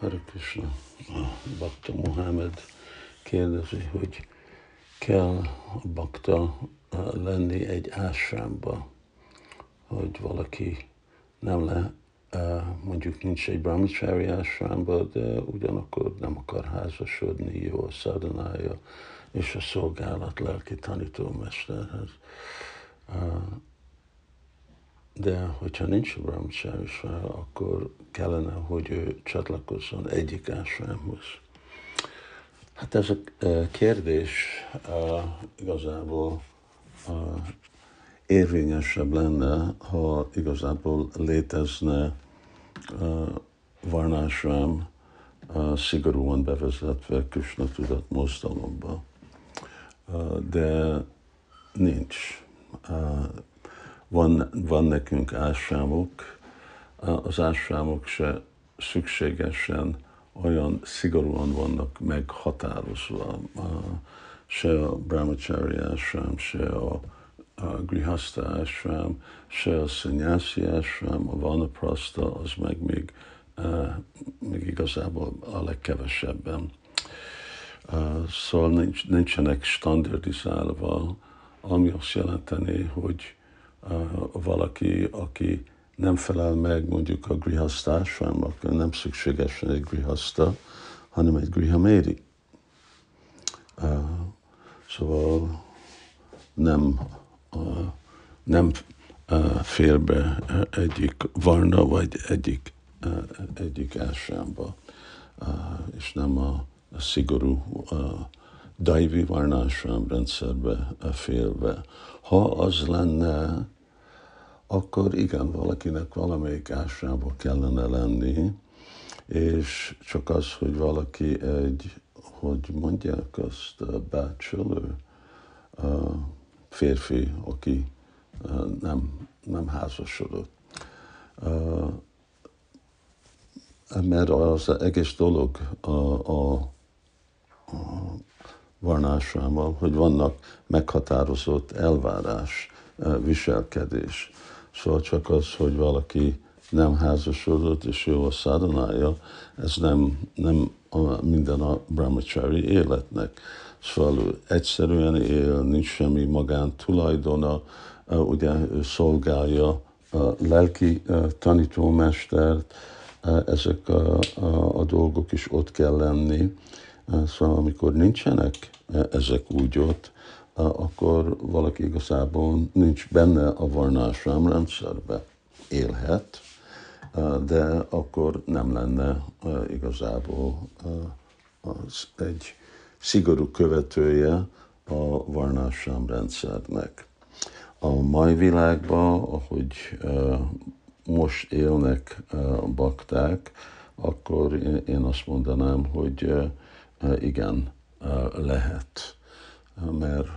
Hare Krishna, Bakta Mohamed kérdezi, hogy kell a bakta lenni egy ásrámba, hogy valaki nem le, mondjuk nincs egy brahmachari ásrámba, de ugyanakkor nem akar házasodni, jó a szadanája és a szolgálat lelki tanítómesterhez. De hogyha nincs a brahmachari akkor kellene, hogy ő csatlakozzon egyik ásrámhoz. Hát ez a kérdés uh, igazából uh, érvényesebb lenne, ha igazából létezne varnásrám szigorúan bevezetve Krishna tudat mozdalomba. De nincs. Van, van nekünk ásrámok, az ásrámok se szükségesen olyan szigorúan vannak meghatározva, se a brahmachari ásrám, se a, a grihasta ásrám, se a sannyasi ásrám, a vanaprasta, az meg még, még igazából a legkevesebben. Szóval nincs, nincsenek standardizálva, ami azt jelenteni, hogy valaki, aki nem felel meg mondjuk a grihasztásrámnak, nem szükségesen egy grihaszta, hanem egy grihaméri. Szóval nem, nem uh, félbe egyik varna, vagy egyik, uh, egyik ásrámba, uh, és nem a, a szigorú uh, daivi varnásrám rendszerbe félve. Ha az lenne, akkor igen, valakinek valamelyik ásrába kellene lenni, és csak az, hogy valaki egy, hogy mondják azt, bachelor, férfi, aki nem, nem házasodott. Mert az egész dolog a, a varnásrámmal, hogy vannak meghatározott elvárás, viselkedés. Szóval csak az, hogy valaki nem házasodott, és jó a szádanája, ez nem, nem a, minden a brahmachari életnek. Szóval egyszerűen él, nincs semmi magán tulajdona, ugye ő szolgálja a lelki tanítómestert, ezek a, a, a dolgok is ott kell lenni. Szóval amikor nincsenek ezek úgy ott, akkor valaki igazából nincs benne a varnásrám rendszerbe. Élhet, de akkor nem lenne igazából az egy szigorú követője a varnásrám rendszernek. A mai világban, ahogy most élnek a bakták, akkor én azt mondanám, hogy igen, lehet, mert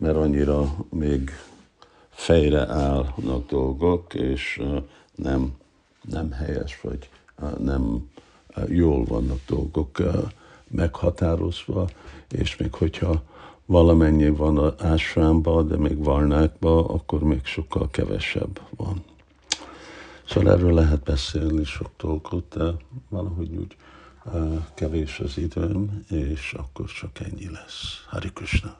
mert annyira még fejre állnak dolgok, és nem, nem helyes, vagy nem jól vannak dolgok meghatározva, és még hogyha valamennyi van az ásrámba, de még varnákba, akkor még sokkal kevesebb van. Szóval erről lehet beszélni sok dolgot, de valahogy úgy kevés az időm, és akkor csak ennyi lesz. Hari Krishna.